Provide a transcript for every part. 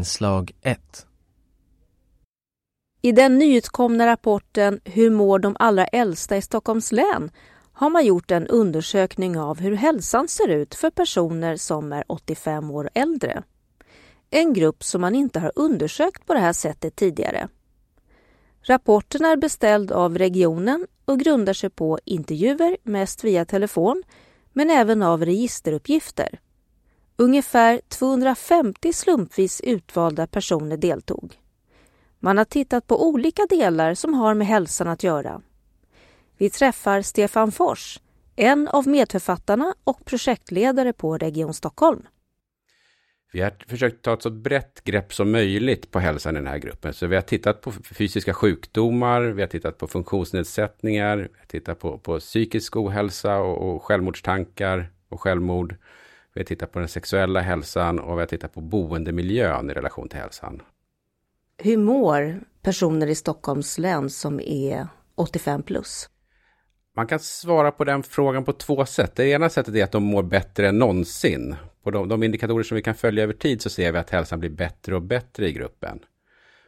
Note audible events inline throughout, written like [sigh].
Inslag 1 I den nyutkomna rapporten Hur mår de allra äldsta i Stockholms län har man gjort en undersökning av hur hälsan ser ut för personer som är 85 år och äldre. En grupp som man inte har undersökt på det här sättet tidigare. Rapporten är beställd av regionen och grundar sig på intervjuer, mest via telefon, men även av registeruppgifter. Ungefär 250 slumpvis utvalda personer deltog. Man har tittat på olika delar som har med hälsan att göra. Vi träffar Stefan Fors, en av medförfattarna och projektledare på Region Stockholm. Vi har försökt ta ett så brett grepp som möjligt på hälsan i den här gruppen. Så vi har tittat på fysiska sjukdomar, vi har tittat på funktionsnedsättningar, vi har tittat på, på psykisk ohälsa och, och självmordstankar och självmord. Vi har tittat på den sexuella hälsan och vi har tittat på boendemiljön i relation till hälsan. Hur mår personer i Stockholms län som är 85 plus? Man kan svara på den frågan på två sätt. Det ena sättet är att de mår bättre än någonsin. På de, de indikatorer som vi kan följa över tid så ser vi att hälsan blir bättre och bättre i gruppen.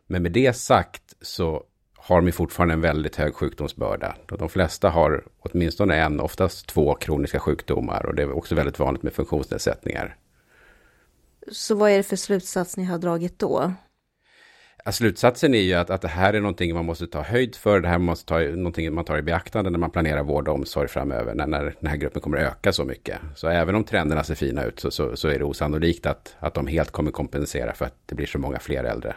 Men med det sagt så har de fortfarande en väldigt hög sjukdomsbörda. De flesta har åtminstone en, oftast två kroniska sjukdomar och det är också väldigt vanligt med funktionsnedsättningar. Så vad är det för slutsats ni har dragit då? slutsatsen är ju att, att det här är någonting man måste ta höjd för. Det här måste ta, någonting man tar i beaktande när man planerar vård och omsorg framöver. När, när den här gruppen kommer öka så mycket. Så även om trenderna ser fina ut så, så, så är det osannolikt att, att de helt kommer kompensera för att det blir så många fler äldre.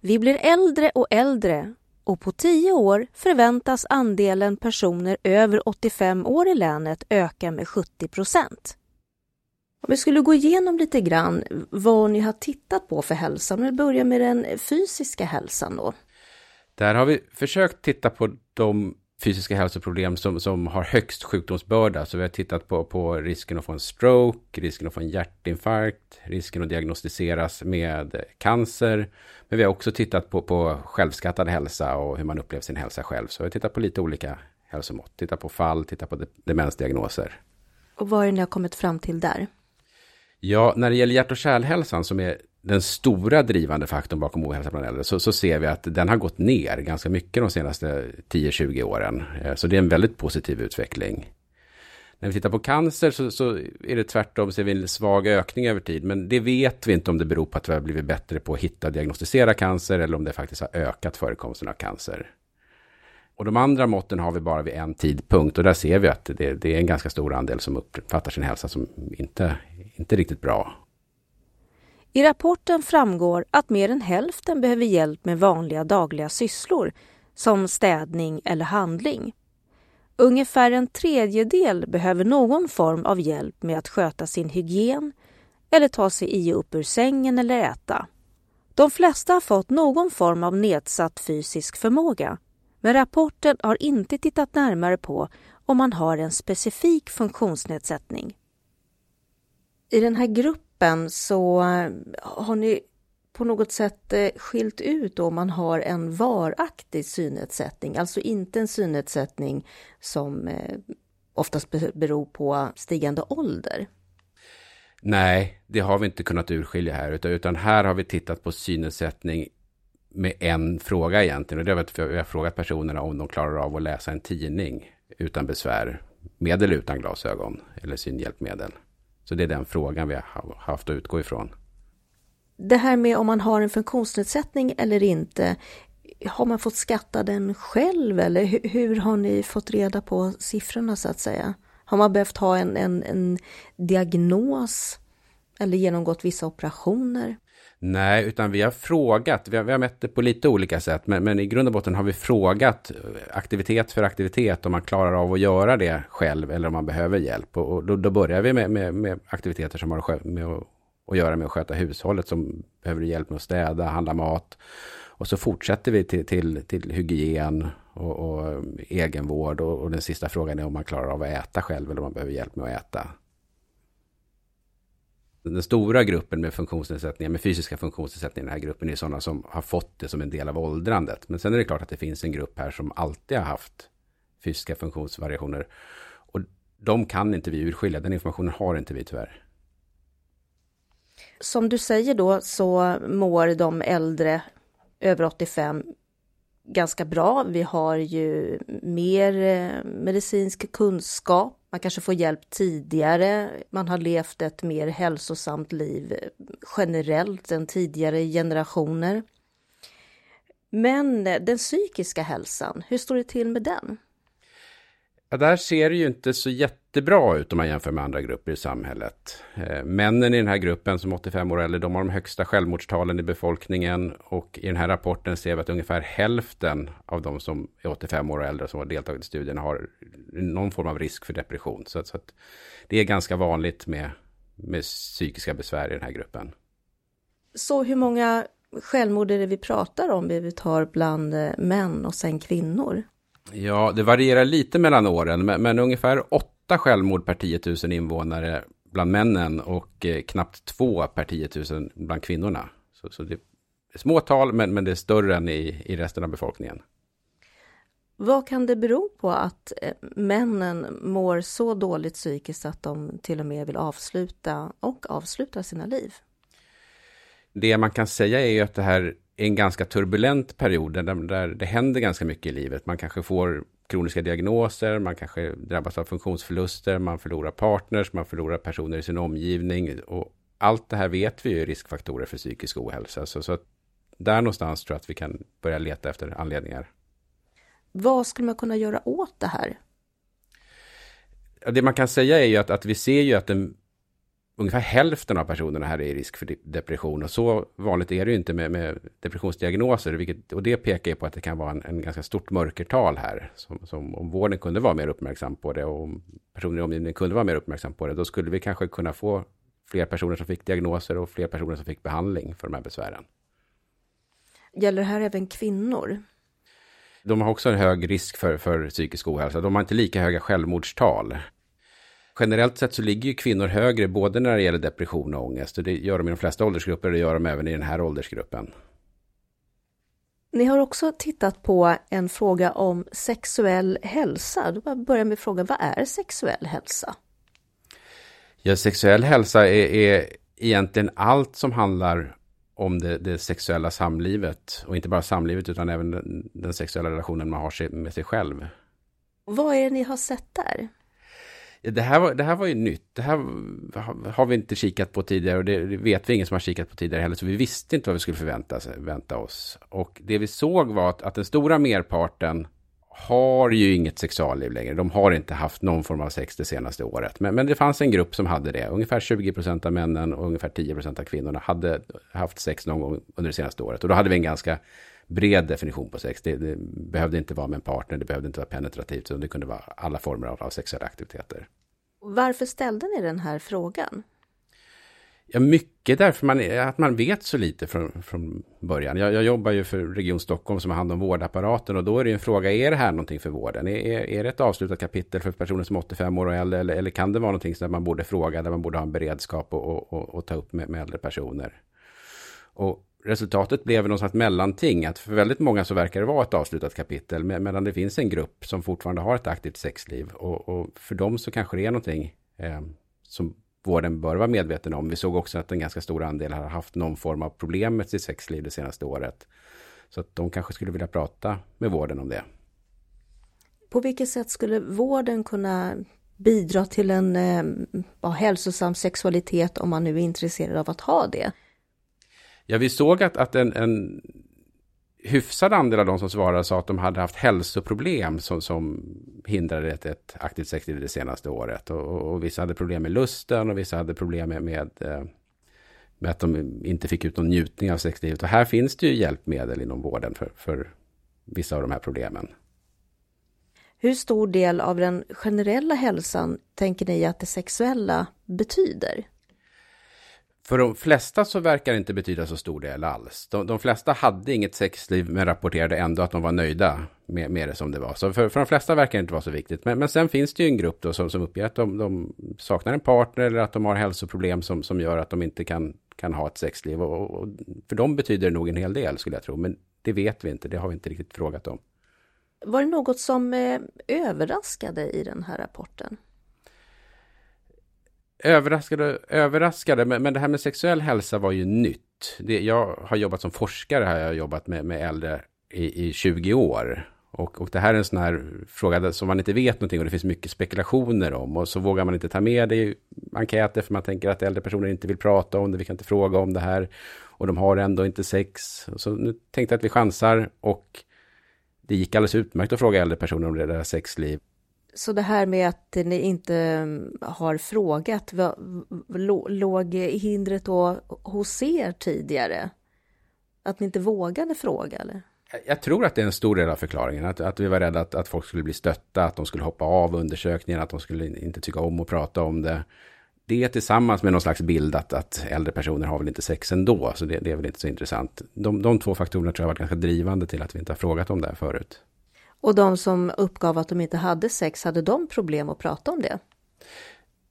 Vi blir äldre och äldre och på tio år förväntas andelen personer över 85 år i länet öka med 70 procent. Om vi skulle gå igenom lite grann vad ni har tittat på för hälsa. Om vi börjar med den fysiska hälsan då. Där har vi försökt titta på de fysiska hälsoproblem som, som har högst sjukdomsbörda. Så vi har tittat på, på risken att få en stroke, risken att få en hjärtinfarkt, risken att diagnostiseras med cancer. Men vi har också tittat på, på självskattad hälsa och hur man upplever sin hälsa själv. Så vi har tittat på lite olika hälsomått. Tittat på fall, tittat på demensdiagnoser. Och vad är det ni har kommit fram till där? Ja, när det gäller hjärt och kärlhälsan som är den stora drivande faktorn bakom ohälsa bland äldre så, så, ser vi att den har gått ner ganska mycket de senaste 10-20 åren. Eh, så det är en väldigt positiv utveckling. När vi tittar på cancer så, så, är det tvärtom, ser vi en svag ökning över tid. Men det vet vi inte om det beror på att vi har blivit bättre på att hitta och diagnostisera cancer eller om det faktiskt har ökat förekomsten av cancer. Och de andra måtten har vi bara vid en tidpunkt och där ser vi att det, det är en ganska stor andel som uppfattar sin hälsa som inte, inte riktigt bra. I rapporten framgår att mer än hälften behöver hjälp med vanliga dagliga sysslor som städning eller handling. Ungefär en tredjedel behöver någon form av hjälp med att sköta sin hygien eller ta sig i och upp ur sängen eller äta. De flesta har fått någon form av nedsatt fysisk förmåga men rapporten har inte tittat närmare på om man har en specifik funktionsnedsättning. I den här gruppen så eh, har ni på något sätt eh, skilt ut om man har en varaktig synnedsättning, alltså inte en synnedsättning som eh, oftast beror på stigande ålder. Nej, det har vi inte kunnat urskilja här, utan här har vi tittat på synnedsättning med en fråga egentligen. Och det är att vi har frågat personerna om de klarar av att läsa en tidning utan besvär. Med eller utan glasögon eller synhjälpmedel. Så det är den frågan vi har haft att utgå ifrån. Det här med om man har en funktionsnedsättning eller inte. Har man fått skatta den själv eller hur, har ni fått reda på siffrorna så att säga? Har man behövt ha en, en, en diagnos eller genomgått vissa operationer? Nej, utan vi har frågat, vi har, vi har mätt det på lite olika sätt, men, men, i grund och botten har vi frågat eh, aktivitet för aktivitet om man klarar av att göra det själv eller om man behöver hjälp. Och, och då, då, börjar vi med, med, med aktiviteter som har med att, att göra med att sköta hushållet, som behöver hjälp med att städa, handla mat. Och så fortsätter vi till, till, till hygien och, och eh, egenvård och, och den sista frågan är om man klarar av att äta själv eller om man behöver hjälp med att äta den stora gruppen med funktionsnedsättningar, med fysiska funktionsnedsättningar i den här gruppen är sådana som har fått det som en del av åldrandet. Men sen är det klart att det finns en grupp här som alltid har haft fysiska funktionsvariationer. Och de kan inte vi urskilja, den informationen har inte vi tyvärr. Som du säger då så mår de äldre över 85 ganska bra. Vi har ju mer eh, medicinsk kunskap. Man kanske får hjälp tidigare. Man har levt ett mer hälsosamt liv generellt än tidigare generationer. Men den psykiska hälsan, hur står det till med den? Ja, där ser det ju inte så jättebra ut om man jämför med andra grupper i samhället. Eh, männen i den här gruppen som 85 år eller de har de högsta självmordstalen i befolkningen och i den här rapporten ser vi att ungefär hälften av de som är 85 år och äldre som har deltagit i studien har någon form av risk för depression. Så, så att det är ganska vanligt med, med psykiska besvär i den här gruppen. Så hur många självmord är det vi pratar om vi tar bland eh, män och sen kvinnor? Ja, det varierar lite mellan åren, men, men ungefär åtta självmord per 10 000 invånare bland männen och eh, knappt två per 10 000 bland kvinnorna. Så, så det är små tal, men, men det är större än i, i resten av befolkningen. Vad kan det bero på att eh, männen mår så dåligt psykiskt att de till och med vill avsluta och avsluta sina liv? Det man kan säga är ju att det här en ganska turbulent period där, där det händer ganska mycket i livet. Man kanske får kroniska diagnoser, man kanske drabbas av funktionsförluster, man förlorar partners, man förlorar personer i sin omgivning. Och allt det här vet vi ju är riskfaktorer för psykisk ohälsa. Så, så där någonstans tror jag att vi kan börja leta efter anledningar. Vad skulle man kunna göra åt det här? Det man kan säga är ju att, att vi ser ju att den ungefär hälften av personerna här är i risk för depression. Och så vanligt är det ju inte med, med depressionsdiagnoser. Vilket, och det pekar ju på att det kan vara en, en ganska stort mörkertal här. Som, som, om vården kunde vara mer uppmärksam på det och om personer i omgivningen kunde vara mer uppmärksam på det. Då skulle vi kanske kunna få fler personer som fick diagnoser och fler personer som fick behandling för de här besvären. Gäller det här även kvinnor? De har också en hög risk för, för psykisk ohälsa. De har inte lika höga självmordstal generellt sett så ligger ju kvinnor högre både när det gäller depression och ångest. Och det gör de i de flesta åldersgrupper och det gör de även i den här åldersgruppen. Ni har också tittat på en fråga om sexuell hälsa. Då börjar med frågan, vad är sexuell hälsa? Ja, sexuell hälsa är, är egentligen allt som handlar om det, det, sexuella samlivet. Och inte bara samlivet utan även den, den sexuella relationen man har med sig själv. Vad är det ni har sett där? Det här, var, det här var ju nytt. Det här har vi inte kikat på tidigare och det vet vi ingen som har kikat på tidigare heller. Så vi visste inte vad vi skulle förvänta, förvänta oss. Och det vi såg var att, att den stora merparten har ju inget sexualliv längre. De har inte haft någon form av sex det senaste året. Men, men det fanns en grupp som hade det. Ungefär 20 procent av männen och ungefär 10 procent av kvinnorna hade haft sex någon gång under det senaste året. Och då hade vi en ganska bred definition på sex. Det, det, behövde inte vara med en partner, det behövde inte vara penetrativt, utan det kunde vara alla former av, av sexuella aktiviteter. Varför ställde ni den här frågan? Ja, mycket därför man, att man vet så lite från, från början. Jag, jag, jobbar ju för Region Stockholm som har hand om vårdapparaten och då är det en fråga, är det här någonting för vården? Är, är det ett avslutat kapitel för personer som är 85 år och äldre eller, eller kan det vara någonting som man borde fråga, där man borde ha en beredskap och, och, och, och ta upp med, med äldre personer? Och resultatet blev någonstans mellanting. Att för väldigt många så verkar det vara ett avslutat kapitel. Medan det finns en grupp som fortfarande har ett aktivt sexliv. Och, och för dem så kanske det är någonting eh, som vården bör vara medveten om. Vi såg också att en ganska stor andel har haft någon form av problem med sitt sexliv det senaste året. Så att de kanske skulle vilja prata med vården om det. På vilket sätt skulle vården kunna bidra till en eh, hälsosam sexualitet om man nu är intresserad av att ha det? Ja, vi såg att, att en, en hyfsad andel av de som svarade sa att de hade haft hälsoproblem som, som hindrade ett, ett aktivt sexliv det senaste året. Och, och, och, vissa hade problem med lusten och vissa hade problem med, med, eh, med, att de inte fick ut någon njutning av sexlivet. Och här finns det ju hjälpmedel inom vården för, för vissa av de här problemen. Hur stor del av den generella hälsan tänker ni att det sexuella betyder? För de flesta så verkar det inte betyda så stor del alls. De, de flesta hade inget sexliv men rapporterade ändå att de var nöjda med, med det som det var. Så för, för de flesta verkar det inte vara så viktigt. Men, men sen finns det ju en grupp då som, som uppger att de, de saknar en partner eller att de har hälsoproblem som, som gör att de inte kan, kan ha ett sexliv. Och, och för dem betyder det nog en hel del skulle jag tro. Men det vet vi inte, det har vi inte riktigt frågat om. Var det något som eh, överraskade i den här rapporten? Överraskade, överraskade men, men det här med sexuell hälsa var ju nytt. Det, jag har jobbat som forskare, här, jag har jobbat med, med äldre i, i 20 år. Och, och det här är en sån här fråga som man inte vet någonting och det finns mycket spekulationer om. Och så vågar man inte ta med det i enkäter för man tänker att äldre personer inte vill prata om det, vi kan inte fråga om det här. Och de har ändå inte sex. Så nu tänkte jag att vi chansar och det gick alldeles utmärkt att fråga äldre personer om deras sexliv. Så det här med att ni inte mm, har frågat, låg hindret då hos er tidigare? Att ni inte vågade fråga eller? Jag tror att det är en stor del av förklaringen. Att, att vi var rädda att, att folk skulle bli stötta, att de skulle hoppa av undersökningen, att de skulle inte tycka om att prata om det. Det tillsammans med någon slags bild att, att äldre personer har väl inte sex ändå, så det, det är väl inte så intressant. De, de två faktorerna tror jag har varit ganska drivande till att vi inte har frågat om det här förut. Och de som uppgav att de inte hade sex, hade de problem att prata om det?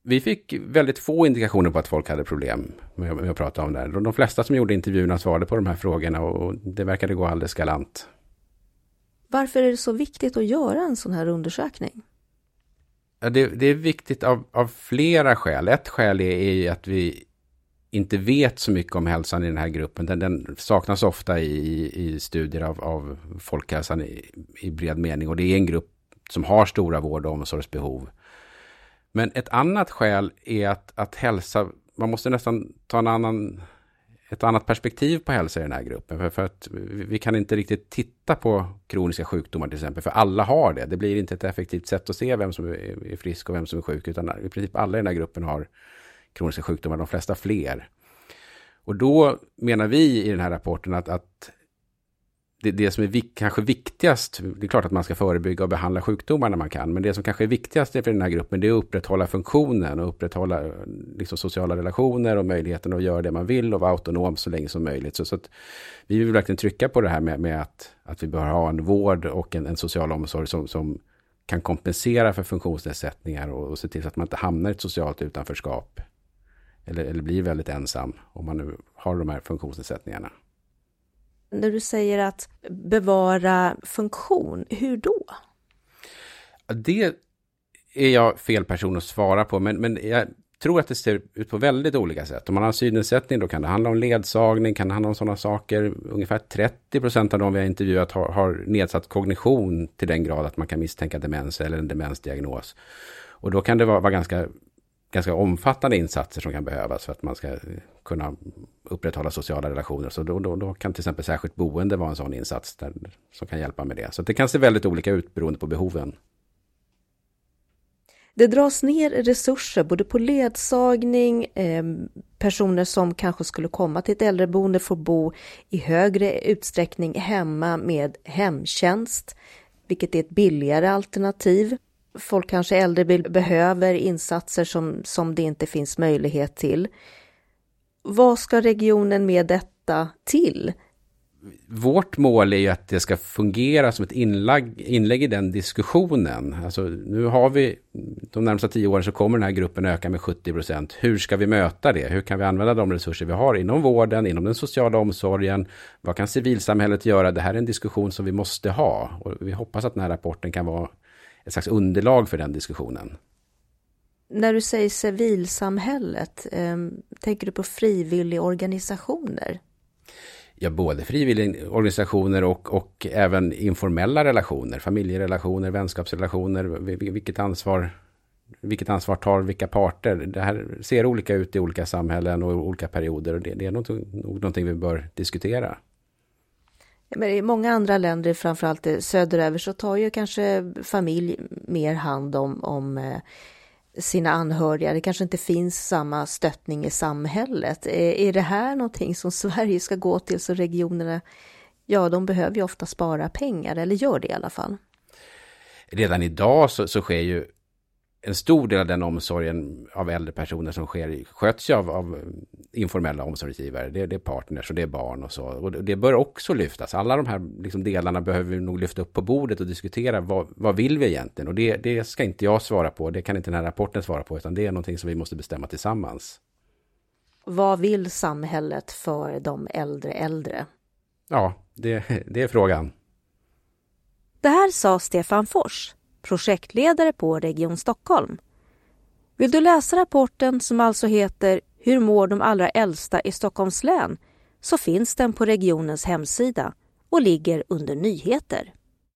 Vi fick väldigt få indikationer på att folk hade problem med, att prata om det. Här. De flesta som gjorde intervjuerna svarade på de här frågorna och det verkade gå alldeles galant. Varför är det så viktigt att göra en sån här undersökning? Det, det, är viktigt av, av, flera skäl. Ett skäl är, är att vi inte vet så mycket om hälsan i den här gruppen. Den, den saknas ofta i, i studier av, av folkhälsan i, i, bred mening. Och det är en grupp som har stora vård och omsorgsbehov. Men ett annat skäl är att, att hälsa, man måste nästan ta en annan, ett annat perspektiv på hälsa i den här gruppen. För, för att vi kan inte riktigt titta på kroniska sjukdomar till exempel, för alla har det. Det blir inte ett effektivt sätt att se vem som är frisk och vem som är sjuk, utan i princip alla i den här gruppen har kroniska sjukdomar, de flesta fler. Och då menar vi i den här rapporten att, att det, det som är vik, kanske viktigast, det är klart att man ska förebygga och behandla sjukdomar när man kan, men det som kanske är viktigast för den här gruppen det är att upprätthålla funktionen och upprätthålla liksom, sociala relationer och möjligheten att göra det man vill och vara autonom så länge som möjligt. Så, så att vi vill verkligen trycka på det här med, med att, att vi bör ha en vård och en, en social omsorg som, som kan kompensera för funktionsnedsättningar och, och se till så att man inte hamnar i ett socialt utanförskap. Eller, eller blir väldigt ensam om man nu har de här funktionsnedsättningarna. När du säger att bevara funktion, hur då? Det är jag fel person att svara på, men, men jag tror att det ser ut på väldigt olika sätt. Om man har synnedsättning då kan det handla om ledsagning, kan det handla om sådana saker. Ungefär 30 procent av de vi har intervjuat har, har nedsatt kognition till den grad att man kan misstänka demens eller en demensdiagnos. Och då kan det vara, vara ganska ganska omfattande insatser som kan behövas för att man ska kunna upprätthålla sociala relationer. Så då, då, då kan till exempel särskilt boende vara en sån insats där, som kan hjälpa med det. Så det kan se väldigt olika ut beroende på behoven. Det dras ner resurser både på ledsagning, eh, personer som kanske skulle komma till ett äldreboende får bo i högre utsträckning hemma med hemtjänst, vilket är ett billigare alternativ folk kanske äldre behöver insatser som, som det inte finns möjlighet till. Vad ska regionen med detta till? Vårt mål är ju att det ska fungera som ett inlägg, inlägg i den diskussionen. Alltså, nu har vi, de närmsta tio åren så kommer den här gruppen öka med 70 procent. Hur ska vi möta det? Hur kan vi använda de resurser vi har inom vården, inom den sociala omsorgen? Vad kan civilsamhället göra? Det här är en diskussion som vi måste ha. Och vi hoppas att den här rapporten kan vara ett slags underlag för den diskussionen. När du säger civilsamhället, eh, tänker du på frivilligorganisationer? Ja, både frivilligorganisationer och, och även informella relationer, familjerelationer, vänskapsrelationer. Vilket ansvar, vilket ansvar tar vilka parter? Det här ser olika ut i olika samhällen och olika perioder och det, det är nog någonting vi bör diskutera. Men I många andra länder, framförallt söderöver, så tar ju kanske familj mer hand om, om eh, sina anhöriga. Det kanske inte finns samma stöttning i samhället. Är, är det här någonting som [laughs] Sverige ska gå till så regionerna, ja de behöver ju ofta spara pengar, eller gör det i alla fall? Redan idag så, så sker ju en stor del av den omsorgen av äldre personer som sker sköts ju av, av informella omsorgsgivare. Det, det, är partners och det är barn och så. Och det bör också lyftas. Alla de här liksom, delarna behöver vi nog lyfta upp på bordet och diskutera. Vad, vad vill vi egentligen? Och det, det ska inte jag svara på. Det kan inte den här rapporten svara på. Utan det är någonting som vi måste bestämma tillsammans. Vad vill samhället för de äldre äldre? Ja, det, det är frågan. Det här sa Stefan Fors projektledare på Region Stockholm. Vill du läsa rapporten som alltså heter Hur mår de allra äldsta i Stockholms län? så finns den på regionens hemsida och ligger under nyheter.